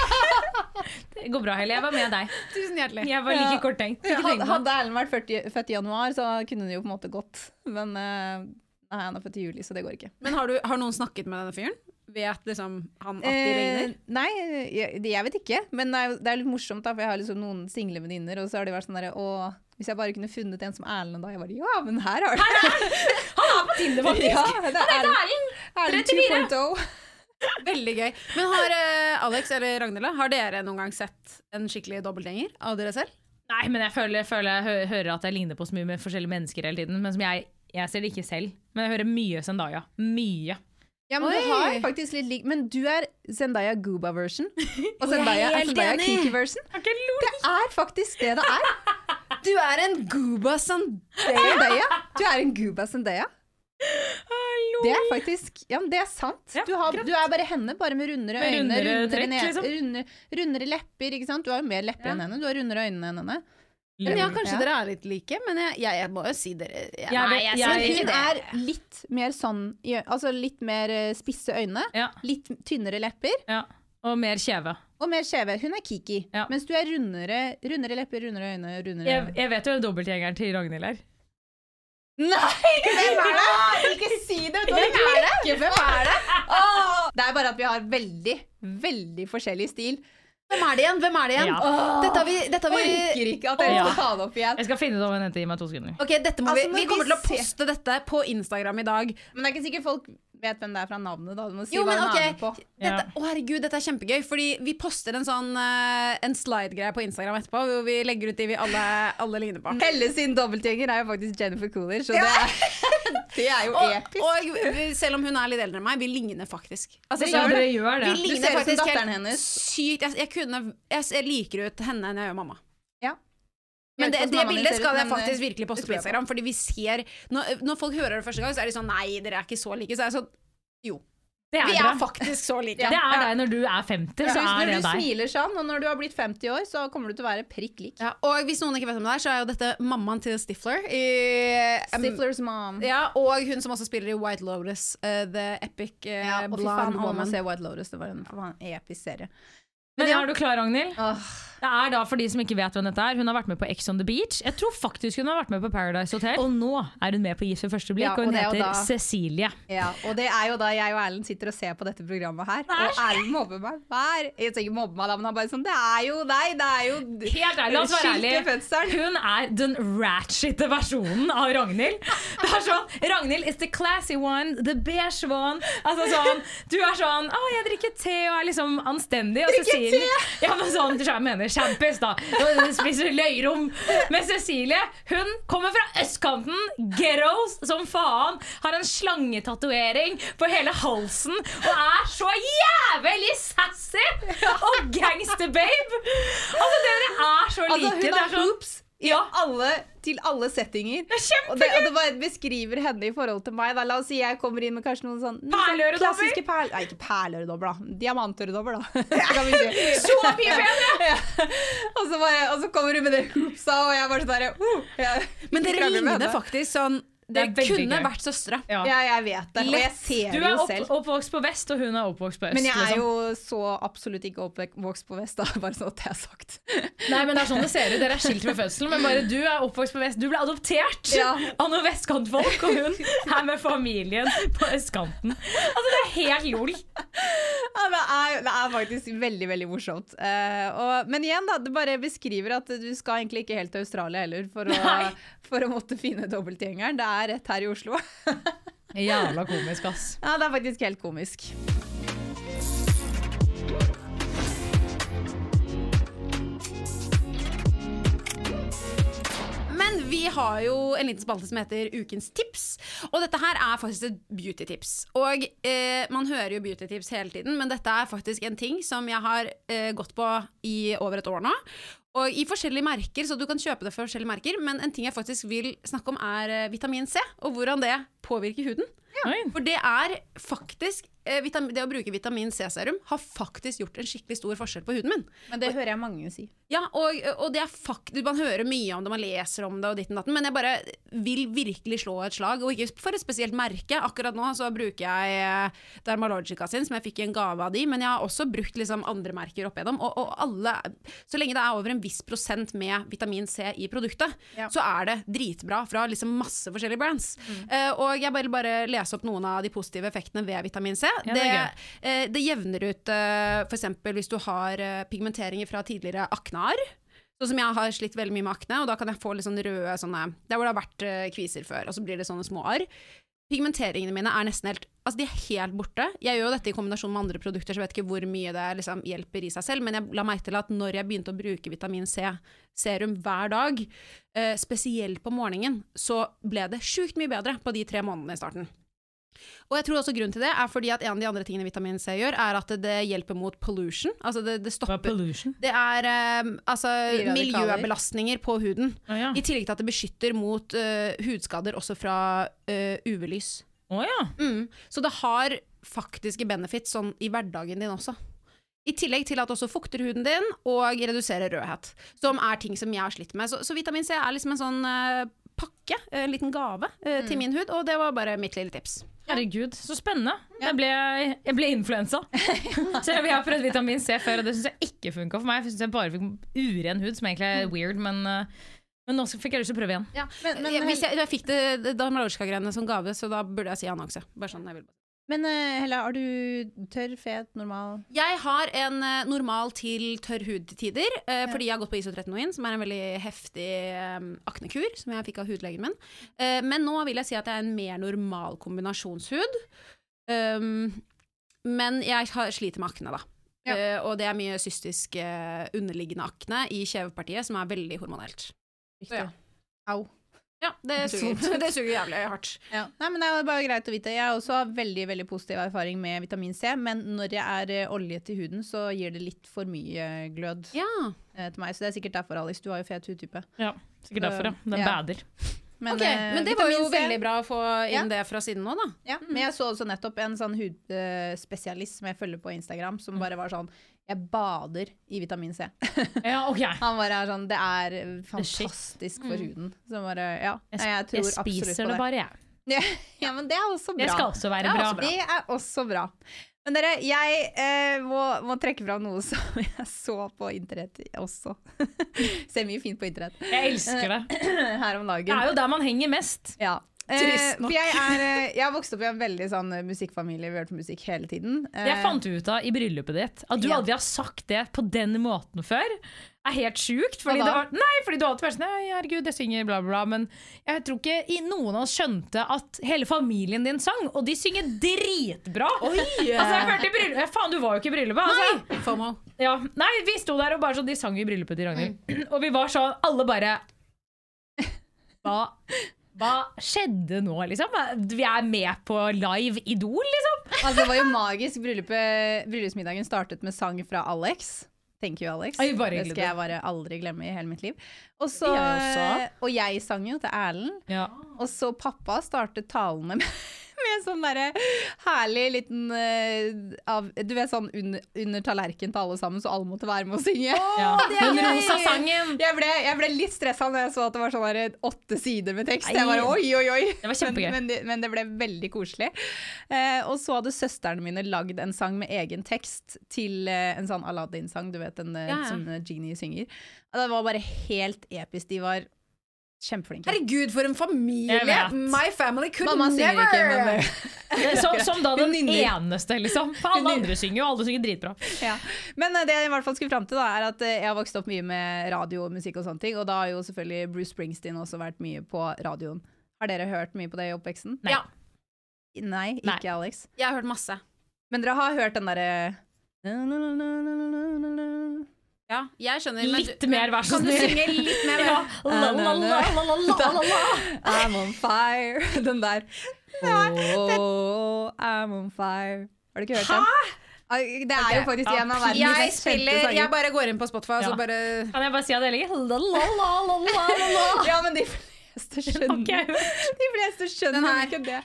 det går bra, Helle. Jeg var med deg. Tusen hjertelig. Jeg var like Ja. korttenkt. Hadde, hadde Erlend vært 40, født i januar, så kunne hun jo på en måte gått. Men nei, han er født i juli, så det går ikke. Men har, du, har noen snakket med denne fyren? Vet liksom han at de? Eh, nei, jeg, jeg vet ikke. Men det er, det er litt morsomt, da, for jeg har liksom noen single venninner, og så har de vært sånn derre Å, hvis jeg bare kunne funnet en som Erlend, da. Jeg bare Ja, men her har du Han er på Tinder, faktisk! Ja, det er Erlend. Erlend 2.0. Veldig gøy. Men har eh, Alex eller Ragnhild, har dere noen gang sett en skikkelig dobbeltgjenger av dere selv? Nei, men jeg føler, føler jeg hø hører at jeg ligner på så mye med forskjellige mennesker hele tiden. Men som jeg, jeg ser det ikke selv. Men jeg hører mye Zendaya. Mye. Ja, men Oi. du har faktisk litt lik Men du er Zendaya Gooba-version. Og Zendaya er helt Zendaya enig. Kiki-version. Det er faktisk det det er. Du er en gooba Zendaya. Du er en Gooba Zendaya. Det er faktisk Ja, men det er sant. Ja, du, har, du er bare henne, bare med rundere Med øyne, rundere rundere, trekk, liksom. rundere, rundere lepper. ikke sant? Du har jo mer lepper Ja. enn henne. Du har rundere øyne enn henne. Men ja, kanskje Ja. dere er litt like, men jeg, jeg, jeg må jo si dere jeg, Jeg Nei, jeg, jeg- sier Men hun er litt mer sånn Altså litt mer eh, spisse øyne. Ja, Litt tynnere lepper. ja. Og mer kjeve. Og mer kjeve. Hun er Kiki. Ja. Mens du er rundere, rundere lepper, rundere øyne, rundere Jeg, jeg vet jo dobbeltgjengeren til Ragnhild er. Nei! Hvem er det? Ikke si det! Hvem er det? Hvem er det? Åh! Det er bare at vi har veldig, veldig forskjellig stil. Hvem er det igjen? Hvem er det igjen? Ja. Dette har vi, dette har vi Orker ikke at dere skal ta det opp igjen. Jeg skal finne det om en jente. Gi meg to sekunder. Okay, dette må Altså, vi, vi kommer vi til å poste dette på Instagram i dag. Men det er ikke sikkert folk vet hvem det er fra navnet. da. Du må si Jo, hva men okay. ok med på. dette, Ja. Å herregud, dette er kjempegøy Fordi vi poster en sånn uh, En slide-greie på Instagram etterpå Hvor vi legger ut de vi alle, alle ligner på Helle sin dobbeltgjenger er jo faktisk Jennifer Coolidge, så det, er, det er jo og, episk. og selv om hun er litt eldre enn meg Vi ligner faktisk altså, Dere Ja, gjør dere det. gjør Vi det. Du ligner ser ut som faktisk datteren helt hennes. sykt jeg, jeg, kunne, jeg, jeg liker ut henne enn jeg gjør mamma Ja. Men det, det bildet skal jeg faktisk eh, virkelig poste på. Instagram Fordi vi ser når, når folk hører det første gang Så er de sånn, nei, dere er ikke så like Så er jeg sånn, jo, Det vi er er faktisk så like Det er deg når du er 50, Så så det er når du deg. smiler sånn, og når du har blitt 50 år, så kommer du til å være prikk lik. Ja, og hvis noen ikke vet om det er, så er jo dette mammaen til Stifler. I, um, Stiflers mom. Ja, og hun som også spiller i White Lotus, uh, The Epic uh, Ja, og Blonde faen, Woman. se White Lotus. Det var en faen episk serie. Men ja. er du klar, Ragnhild? Åh. Det er da for de som ikke vet hvem dette er. Hun har vært med på Ex on the Beach. Jeg tror faktisk hun har vært med på Paradise Hotel. Og nå er hun med på Gift ved første blikk, Ja, og hun og er heter da- Cecilie. Ja, og det er jo da jeg og Erlend sitter og ser på dette programmet her, og Erlend mobber meg hver Jeg tenker mobber meg, da, men han bare sånn Det er jo deg, det er jo Helt ærlig, la oss være ærlige. Hun er den ratchete versjonen av Ragnhild. Det er sånn, Ragnhild is the classy one, the beige one. Altså sånn, du er sånn Å, jeg drikker te og er liksom anstendig. Og Cecilie Ja, men sånn, jeg mener kjempis, da. Spiser løyrom. Men Cecilie, hun kommer fra østkanten, ghettos som faen. Har en slangetatovering på hele halsen og er så jævlig sassy og gangster-babe. Altså, dere er så like. Altså, hun Det er sånn- hoops i alle, til alle settinger. Det! Og det, og det bare beskriver henne i forhold til meg. Da. La oss si jeg kommer inn med kanskje noen sånn sånn Perleøredobber? Perl... Nei, ikke perleøredobber, da. Diamantøredobber, da. Så mye bedre! ja. og, så bare, og så kommer hun med det hoopsa, og jeg bare sånn derre uh, Men dere ligner faktisk sånn Dere veldig kunne gøy. vært søstre. Ja. Ja, jeg vet det. Og jeg ser Du det er selv. Du er oppvokst på vest, og hun er oppvokst på øst. Men jeg er liksom. jo så absolutt ikke oppvokst på vest, da. Bare sånn at det er sagt. Nei, men det er sånn det ser ut. Dere er skilt ved fødselen, men bare du er oppvokst på vest. Du ble adoptert Ja. av noen vestkantfolk, og hun er med familien på østkanten. Altså, det er helt lol. Ja, det, er, det er faktisk veldig veldig morsomt. Uh, og, men igjen, da, det bare beskriver at du skal egentlig ikke helt til Australia heller for å, for å måtte finne dobbeltgjengeren. Det er rett her i Oslo. Jævla komisk, ass. Ja, det er faktisk helt komisk. Men vi har jo en liten spalte som heter Ukens tips. Og dette her er faktisk et beautytips. Og eh, man hører jo beautytips hele tiden, men dette er faktisk en ting som jeg har eh, gått på i over et år nå. Og i forskjellige merker, så du kan kjøpe det for forskjellige merker. Men en ting jeg faktisk vil snakke om, er eh, vitamin C, og hvordan det påvirker huden. Ja. For det er faktisk eh, Det å bruke vitamin C-serum har faktisk gjort en skikkelig stor forskjell på huden min. Men det hører jeg mange si. Ja, og, og det er fakt Man hører mye om det, man leser om det og ditten datten, men jeg bare vil virkelig slå et slag, og ikke for et spesielt merke. Akkurat nå så bruker jeg eh, Dermalogica sin, som jeg fikk i en gave av de, men jeg har også brukt liksom andre merker opp igjennom, og, og alle Så lenge det er over en viss prosent med vitamin C i produktet, Ja. så er det dritbra fra liksom masse forskjellige brands. Eh, og jeg vil bare lese opp noen av de positive effektene ved vitamin C. Ja, det det, eh, det jevner ut uh, f.eks. hvis du har uh, pigmenteringer fra tidligere aknear. Sånn som jeg har slitt veldig mye med akne, og da kan jeg få litt sånn røde sånne Der hvor det har vært eh, kviser før, og så blir det sånne små arr. Pigmenteringene mine er nesten helt Altså, de er helt borte. Jeg gjør jo dette i kombinasjon med andre produkter, så jeg vet ikke hvor mye det liksom hjelper i seg selv, men jeg la meg til at når jeg begynte å bruke vitamin C-serum hver dag, eh, spesielt på morgenen, så ble det sjukt mye bedre på de tre månedene i starten. Og jeg tror også grunnen til det er fordi at en av de andre tingene vitamin C gjør, er at det hjelper mot pollution. Altså det, det Hva er pollution? Det er um, altså miljøbelastninger på huden. Ah, ja. I tillegg til at det beskytter mot uh, hudskader også fra uh, UV-lys. Oh, ja. Mm. Så det har faktiske benefits sånn i hverdagen din også. I tillegg til at det også fukter huden din og reduserer rødhet. Som er ting som jeg har slitt med. Så, så vitamin C er liksom en sånn eh, pakke, en liten gave mm. til min hud, og det var bare mitt lille tips. Herregud, så spennende. Jeg ble, jeg ble influensa. Så jeg har prøvd vitamin C før, og det syns jeg ikke funka for meg. For jeg synes jeg bare fikk uren hud, som egentlig er weird, men, uh, men nå fikk jeg lyst til å prøve igjen. Men, men, jeg, hvis jeg, jeg fikk det, det Dalmalorska-greiene som gave, så da burde jeg si annonse. Bare sånn, jeg vil bare. Men eh, Hella, er du tørr, fet, normal Jeg har en eh, normal til tørr hud-tider. Ja. fordi jeg har gått på isotretinoin, som er en veldig heftig eh, aknekur, som jeg fikk av hudlegen min. Eh, men nå vil jeg si at jeg er en mer normal kombinasjonshud. Um, men jeg sliter med akne, da. Ja. Eh, og det er mye cystisk eh, underliggende akne i kjevepartiet, som er veldig hormonelt. Riktig. Ja. Au. Ja, det Suger. det suger jævlig hardt. Ja. Nei, men Det er bare greit å vite. Jeg har også veldig veldig positiv erfaring med vitamin C, men når jeg er eh, oljet i huden, så gir det litt for mye glød Ja. eh, til meg. Så det er sikkert derfor, Alice. Du har jo fet hudtype. Ja, Sikkert derfor, ja. Den Ja. bader. Men, ok, eh, men det var jo veldig bra å få inn Ja. det fra siden nå, da. Ja, men jeg så også nettopp en sånn hudspesialist som jeg følger på Instagram, som bare var sånn Jeg bader i vitamin C. Ja, okay. Han bare er sånn Det er fantastisk for huden. Så bare Ja. Jeg, Nei, jeg tror jeg spiser absolutt på det bare, jeg. Ja, men det er også bra. Det skal også være bra. Det er også bra. Det er også bra. Men dere, jeg eh, må, må trekke fram noe som jeg så på internett også. Ser mye fint på internett Jeg elsker det. her om Det er jo der man henger mest. Ja. Eh, for jeg, er, eh, jeg har vokst opp i en veldig sånn eh, musikkfamilie. Vi har hørt musikk hele tiden. Eh, Jeg fant ut av i bryllupet ditt at du Ja. aldri har sagt det på den måten før. Er helt sjukt. Fordi, det var, nei, fordi du alltid vært sånn Nei, herregud, jeg synger bla, bla. Men jeg tror ikke noen av oss skjønte at hele familien din sang, og de synger dritbra. Altså, jeg følte i bryllupet Faen, du var jo ikke i bryllupet. Altså. FOMO. Ja, nei, vi sto der og bare sånn De sang i bryllupet til Ragnhild. Og vi var sånn Alle bare Hva hva skjedde nå, liksom? Vi er med på live Idol, liksom? Altså, det var jo magisk. Bryllupet, bryllupsmiddagen startet med sang fra Alex. Thank you, Alex. Bare det skal jeg bare aldri glemme i hele mitt liv. Og, så, Jeg og jeg sang jo til Erlend. Ja. Og så pappa startet talene med, med en sånn derre herlig liten uh, av, Du vet sånn under, under tallerken til alle sammen, så alle måtte være med å synge. ja. Den rosa sangen. Jeg ble, jeg ble litt stressa når jeg så at det var sånn der åtte sider med tekst. Jeg bare oi, oi, oi. Det var kjempegøy. Men, men, det, men det ble veldig koselig. Uh, og så hadde søstrene mine lagd en sang med egen tekst til uh, en sånn Aladdin-sang, du vet den eh, Ja, som Genie synger. Det var bare helt episk. De var kjempeflinke. Herregud, for en familie! My family could Mamma synger never! ikke, med meg. Som, som da den eneste, liksom. For alle andre synger jo, alle synger dritbra. Ja. Men eh, det jeg i hvert fall skulle fram til, da, er at eh, jeg har vokst opp mye med radio og musikk og sånne ting, og da har jo selvfølgelig Bruce Springsteen også vært mye på radioen. Har dere hørt mye på det i oppveksten? Nei. Ja. Nei, ikke Nei. Alex. Jeg har hørt masse. Men dere har hørt den derre Ja, jeg skjønner. Litt men, mer, vær så Kan du synge litt mer? Ja. La, la, la, la, la, la, la, la. I'm on fire. Den der. Oh, I'm on fire. Har du ikke hørt den? Hæ? Det er jo faktisk en av verdens Jeg mest kjente sanger. Jeg bare går inn på Spotify og Ja. så bare Kan jeg bare si at jeg ligger la, la, la, la, la, la, la. Ja, men de fleste skjønner Ok. De fleste skjønner ikke det.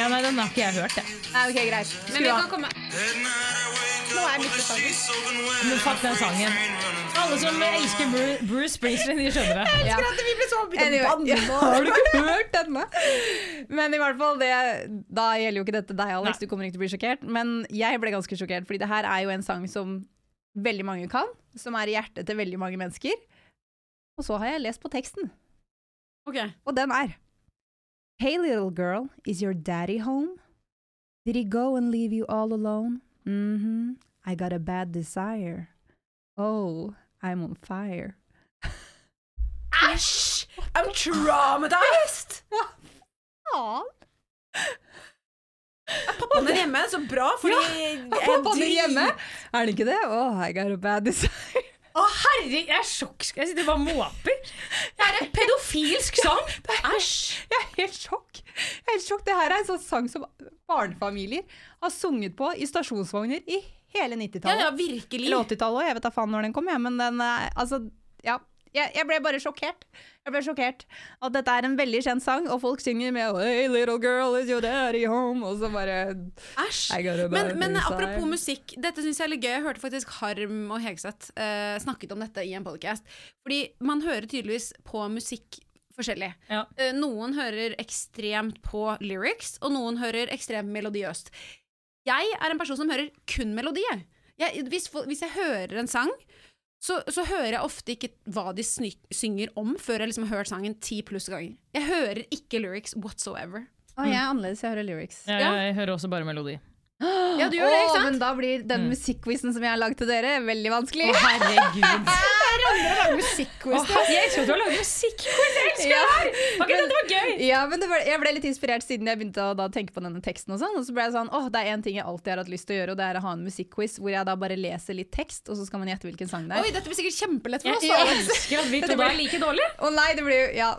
Ja, nei, den har ikke jeg hørt, jeg. Nei, ok, greit. Men Skru vi av. kan komme Nå er jeg midt i sangen. Men fuck den sangen. Alle som elsker Bruce, Bruce Springsteen, de skjønner det. Jeg elsker Ja. Vi ble så Anyway, har du ikke hørt denne? Men i hvert fall, det, da gjelder jo ikke dette deg, Alex. Nei. Du kommer ikke til å bli sjokkert. Men jeg ble ganske sjokkert, fordi det her er jo en sang som veldig mange kan. Som er i hjertet til veldig mange mennesker. Og så har jeg lest på teksten, Ok. og den er Hey little girl, is your daddy home? Did he go and leave you all alone? Mm-hmm. I got a bad desire. Oh, I'm on fire. Æsj! I'm traumatized! Faen! Pappaen er hjemme, så bra, fordi Er pappaen hjemme? Er han ikke det? Oh, I got a bad desire. Å, herre, jeg er sjokk. Jeg sitter bare og måper. Det er en pedofilsk sang. Æsj! Jeg er helt sjokk. Jeg er helt sjokk. Det her er en sånn sang som barnefamilier har sunget på i stasjonsvogner i hele 90-tallet. ja, virkelig. Eller 80-tallet òg, jeg vet da faen når den kom, jeg, men den altså Ja. Jeg, jeg ble bare sjokkert. Jeg ble sjokkert At dette er en veldig kjent sang, og folk synger med Hey little girl, is your daddy home? Og så bare Æsj. Men, men apropos musikk, dette syns jeg er litt gøy. Jeg hørte faktisk Harm og Hegseth uh, snakket om dette i en podcast. Fordi man hører tydeligvis på musikk forskjellig. Ja. Uh, noen hører ekstremt på lyrics, og noen hører ekstremt melodiøst. Jeg er en person som hører kun melodier. Jeg, hvis, hvis jeg hører en sang, så, så hører jeg ofte ikke hva de sny, synger om, før jeg liksom har hørt sangen ti pluss ganger. Jeg hører ikke lyrics whatsoever. Å, jeg er annerledes, jeg hører lyrics. Jeg, jeg hører også bare melodi. Ja, du gjør det, ikke sant? Men da blir den musikkquizen som jeg har lagd til dere, veldig vanskelig. Å, herregud. Musikkquiz. Å, her- jeg elsker at du har laget musikkquiz! Jeg elsker Ja. det her! Dette var gøy! Ja, men det Jeg ble litt inspirert siden jeg begynte å da tenke på denne teksten. Og sånn Og så ble jeg sånn, åh, det er en ting jeg alltid har hatt lyst til å gjøre, og det er å ha en musikkquiz hvor jeg da bare leser litt tekst, og så skal man gjette hvilken sang det Oi, er. dette blir sikkert kjempelett for oss. jeg elsker at vi to er like dårlige. Å nei, det blir jo Ja.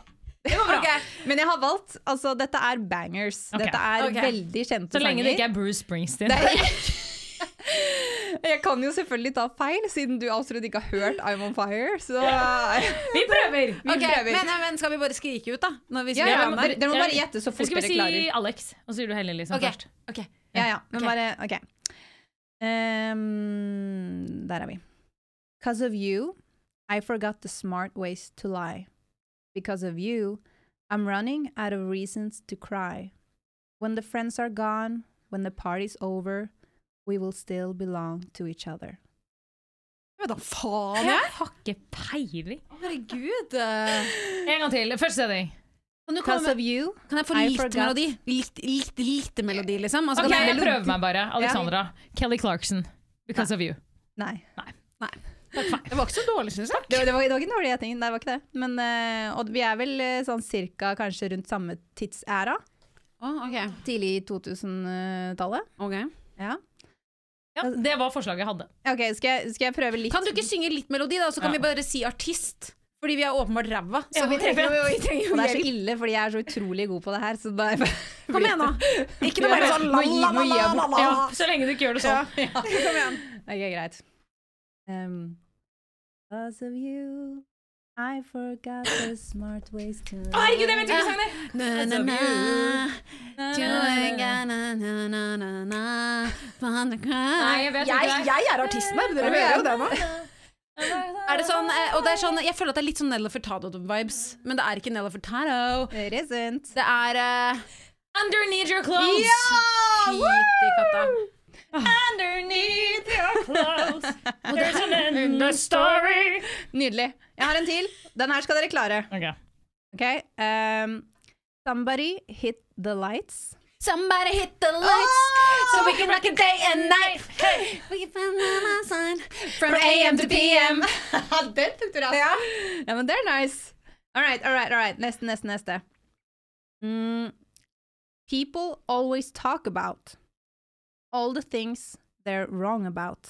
Det var bra. Okay. Men jeg har valgt Altså, dette er bangers. Okay. Dette er okay. veldig kjente sanger. Så lenge sanger. det ikke er Bruce Springsteen. Er- Jeg kan jo selvfølgelig ta feil, siden du absolutt ikke har hørt I'm on fire. Så Vi prøver! vi prøver. men, men skal vi bare skrike ut, da? Når vi ja, ja, navn dere, må bare gjette så fort dere klarer. skal vi si. Alex, og så sier du Helle liksom først? ok. Ja, ja, men bare OK. Um, der er vi. Because of you, I forgot the smart ways to lie. Because of you, I'm running out of reasons to cry. When the friends are gone, when the party's over, we will still belong to each other. Hva da faen? Jeg har ikke peiling. Herregud. eh. En gang til. Første setning. Kan, du Because komme, of you, kan jeg få litt forgot. melodi? Litt, litt, litt melodi, liksom? Altså, Ok, kan jeg jeg- prøver meg bare. Alexandra. Kelly Clarkson. Because of you. Nei. Nei. Det var ikke så dårlig, syns jeg. Det, var- det, var, det var ikke dårlig gjeting, det var ikke det. Men, uh, og vi er vel eh, sånn cirka kanskje rundt samme tidsæra. Oh, okay. Tidlig 2000-tallet. ok. Ja. Ja, det var forslaget jeg hadde. Ok, skal jeg, skal jeg prøve litt? Kan du ikke synge litt melodi, da? Så kan Ja. vi bare si artist. Fordi vi er åpenbart ræva. Ja, vi trenger jo vi trenger jo Og det er så ille, fordi jeg er så utrolig god på det her. Så bare, Kom igjen, da. Ikke noe mer sånn gi- må gi opp. la-la-la-la-la. Ja, så lenge du ikke gjør det sånn. Kom igjen. Ok, greit. Um, because of you, I forgot the smart ways to Herregud, jeg vet ikke sang det er! Jeg vet ikke det. jeg er artisten her, dere hører jo det nå. Er det sånn, eh, og det er sånn, jeg føler at det er litt sånn Nella Furtado-vibes, men det er ikke Nella Furtado. It isn't. Det er uh, Underneath your clothes. Ja! Fytti katta. Underneath your clothes. There's an end the story. Nydelig. Jeg har en til. Den her skal dere klare. Ok. Ok? Um, somebody hit the lights. Somebody hit the lights so we can rock it day and night. We can find my sign from AM to PM. Den tok du raskt. Ja. ja, men det er nice. All right, all right, all right. Neste, neste, neste. Mm. People always talk about all the things they're wrong about.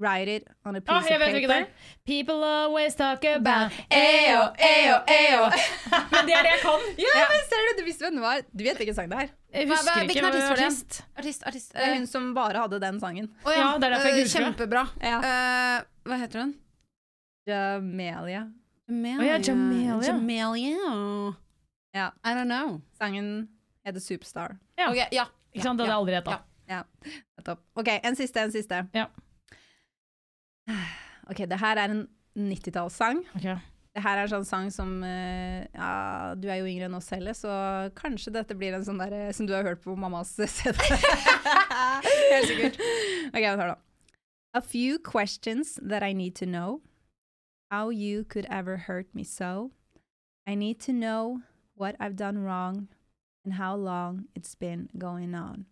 Write it on a piece Ah, of paper. er. People always talk about eo, eo, eo. Men det er det jeg kan. Ja, men ser du, du visste hvem det var. Du vet hvilken sang det er. Jeg husker hva- Hvilken artist var det? artist. Artist, artist. Det er eh, hun som bare hadde den sangen. Oh, Ja, det er derfor jeg Eh, husker uh, Kjempebra. Ja. Uh, hva heter hun? Jamelia. Jamelia. ja, Jamelia. Jamelia. Ja. I don't know. Sangen heter Superstar. Ja. Okay, ja. Ikke sant? Det hadde jeg aldri gjetta. Ja. Nettopp. Ok, en siste, en siste. Ja. Ok, det her er en 90-tallssang. Okay. Det her er en sånn sang som eh, Ja, du er jo yngre enn oss selv, så kanskje dette blir en sånn der som du har hørt på mammas CD. Helt sikkert. Ok, vi tar det. A few questions that I need to know. How you could ever hurt me so. I need to know what I've done wrong and how long it's been going on.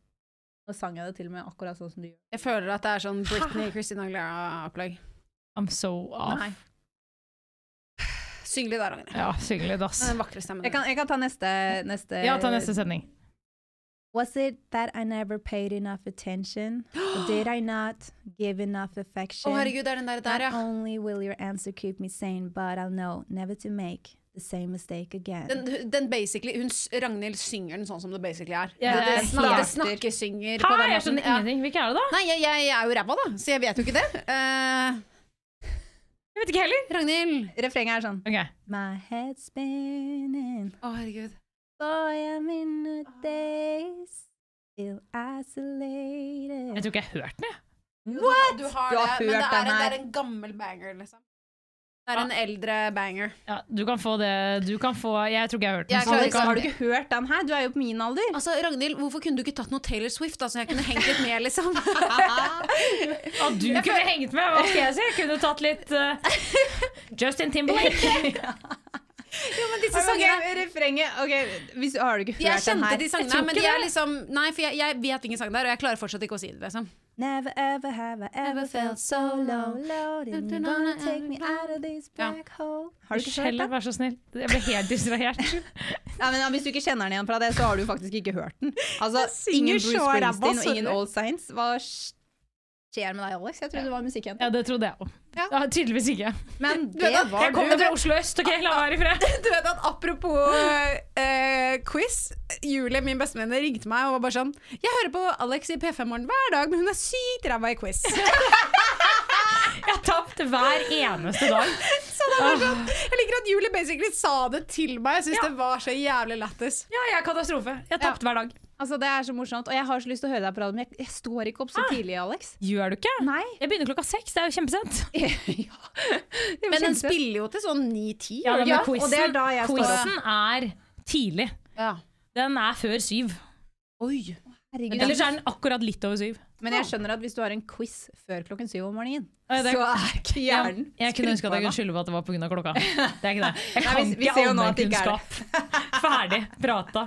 Nå sang jeg det til og med akkurat sånn som du gjør. Jeg føler at det er sånn Britney Christina Aguilera-opplegg. I'm so off. Nei. Syng litt der, Ragnhild. Ja, syng litt, ass. Den vakre stemmen. Jeg kan, jeg kan ta neste, neste Ja, ta neste sending. Was it that I never paid enough attention? or did I not give enough Å, affection? herregud, det er den der, der, Not ja. only will your answer keep me sane, but I'll know never to make the same mistake again. Den, den basically, hun, Ragnhild synger den sånn som det basically er. Yeah, det, det, helt- snak, det snakkesynger på Hæ, den jeg skjønner Ja. ingenting. Hvilke er det, da? Nei, jeg, jeg er jo ræva, da, så jeg vet jo ikke det. Uh, Jeg vet ikke heller. Ragnhild. Refrenget er sånn Okay. My head's spinning, Å, herregud. boy I'm in a days. still isolated. Jeg tror ikke jeg har hørt den, jeg. What? Du har, Du har det, men det hørt er, den en, det er en gammel banger, liksom. Det er en eldre banger. Ja, du kan få det Du kan få Jeg tror ikke jeg har hørt den. Jeg klarer du kan- har du ikke hørt den her? Du er jo på min alder. Altså, Ragnhild, hvorfor kunne du ikke tatt noe Taylor Swift, da, så jeg kunne hengt litt med, liksom? At du kunne hengt med, hva skal jeg si? Jeg kunne tatt litt uh, Justin Timberlake. jo, men disse sangene okay, refrenget Ok, hvis, Har du ikke hørt Jeg den kjente her? de Jeg sangene, men ikke de er det. liksom Nei, for jeg, jeg vet hvilken sang det er, og jeg klarer fortsatt ikke å si det, liksom. Never ever have I ever felt so low, low You're gonna take me out of this Ja. black hole Har du ikke hørt den? vær så snill. Jeg ble helt distrahert. Ja, men Hvis du ikke kjenner den igjen fra det, så har du faktisk ikke hørt den. Altså, Ingen Bruce Springsteen og ingen Old All Saints. Hva skjer med deg, Alex? Jeg trodde du var musikkjente. Ja, det trodde jeg òg. Ja. Ja, tydeligvis ikke. Men det at- var Jeg kommer fra Oslo øst, OK? La meg være i fred. Du vet at apropos eh, quiz Julie, min bestevenn, ringte meg og var bare sånn Jeg hører på Alex i P5 Morgen hver dag, men hun er sykt ræva i quiz. Jeg har tapt hver eneste dag. Så det var sånn, jeg liker at Julie basically sa det til meg. Jeg syns Ja. det var så jævlig lættis. Ja, jeg er katastrofe. Jeg har tapt hver dag. Altså, Det er så morsomt. Og jeg har så lyst til å høre deg på radio, men jeg, jeg står ikke opp så tidlig, Alex. Gjør du ikke? Nei. Jeg begynner klokka seks. Det er jo kjempesent. ja. Men den spiller jo til sånn ni-ti, Ja, ja, og det er da jeg står opp. quizen er tidlig. Ja. Den er før syv. Oi. Herregud. Eller er den akkurat litt over syv. Men jeg skjønner at hvis du har en quiz før klokken syv om morgenen, Ja, det- så er ikke hjernen Jeg kunne ønske at jeg kunne skylde på at det var pga. klokka. Det er ikke det. Jeg Nei, kan vi- vi ikke allmennkunnskap. Ferdig prata.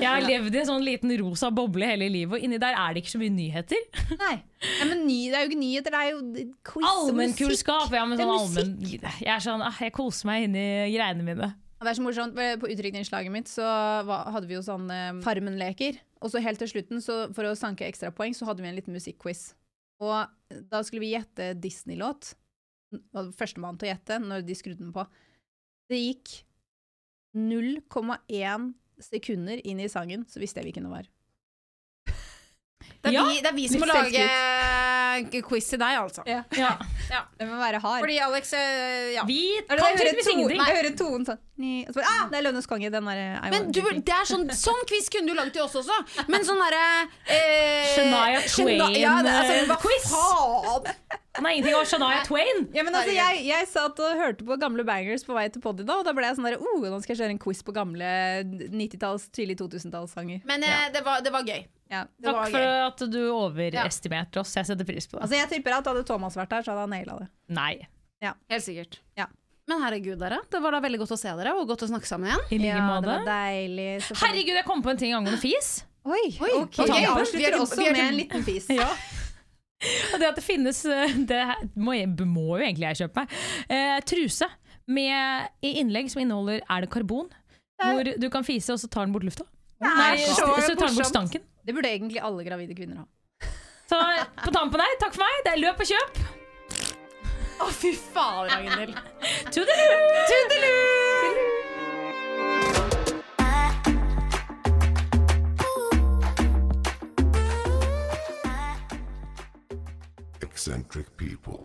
Jeg har levd i en sånn liten rosa boble hele livet, og inni der er det ikke så mye nyheter. Nei. Ja, men ny, det er jo ikke nyheter, det er jo quiz og musikk. Allmennkunnskap. Ja, men sånn allmenn Jeg er sånn, ah, jeg koser meg inni greiene mine. Det er så morsomt, På utdrikningslaget mitt så hadde vi jo sånn eh, Farmen-leker. Og så helt til slutten, så for å sanke ekstrapoeng, så hadde vi en liten musikkquiz. Og da skulle vi gjette Disney-låt. Førstemann til å gjette når de skrudde den på. Det gikk 0,1 sekunder inn i sangen, så visste jeg hvilken det var. Det er, Ja. vi, det er vi som må lage quiz til deg, altså. Ja. Det må være hard. Fordi Alex eh, Ja. Vi kan tydeligvis ingenting. Jeg hører tonen sånn så bare, ah, Det er Lønnes konge, den derre Men du, det er sånn, sånn quiz kunne du lagd til oss også. Men sånn derre eh, Shania Shania- Twain, ja, altså, eh, hva faen? Han har ingenting av Shania Twain. Ja, men altså, jeg, jeg satt og hørte på gamle bangers på vei til Poddy da, og da ble jeg sånn der, oh, nå skal jeg kjøre en quiz på gamle 90-talls, tidlig 2000-tallssanger. Men eh, det, var, det var gøy. Ja. Det var Takk for gøy. at du overestimerte oss. Jeg setter pris på det. Altså, jeg tipper at hadde Thomas vært her, så hadde han naila det. Nei. Helt sikkert. Ja. Men herregud, dere. Det var da veldig godt å se dere, og godt å snakke sammen igjen. I like Ja, det måte. var deilig. selvfølgelig. Herregud, jeg kom på en ting angående fis. Oi, Oi, ok. Okay. tampen. Vi avslutter er- også vi er med en liten fis. Ja. Og det at det finnes eh, Det må, jeg, må jo egentlig jeg kjøpe meg. Eh, truse med i innlegg som inneholder Er det karbon? Hvor du kan fise, og så tar den bort lufta. Nei, så så tar den bort stanken. Det burde egentlig alle gravide kvinner ha. Så på tampen her, takk for meg. Det er løp og kjøp. Å, fy faen, Ragnhild. Tudelu! Eccentric people.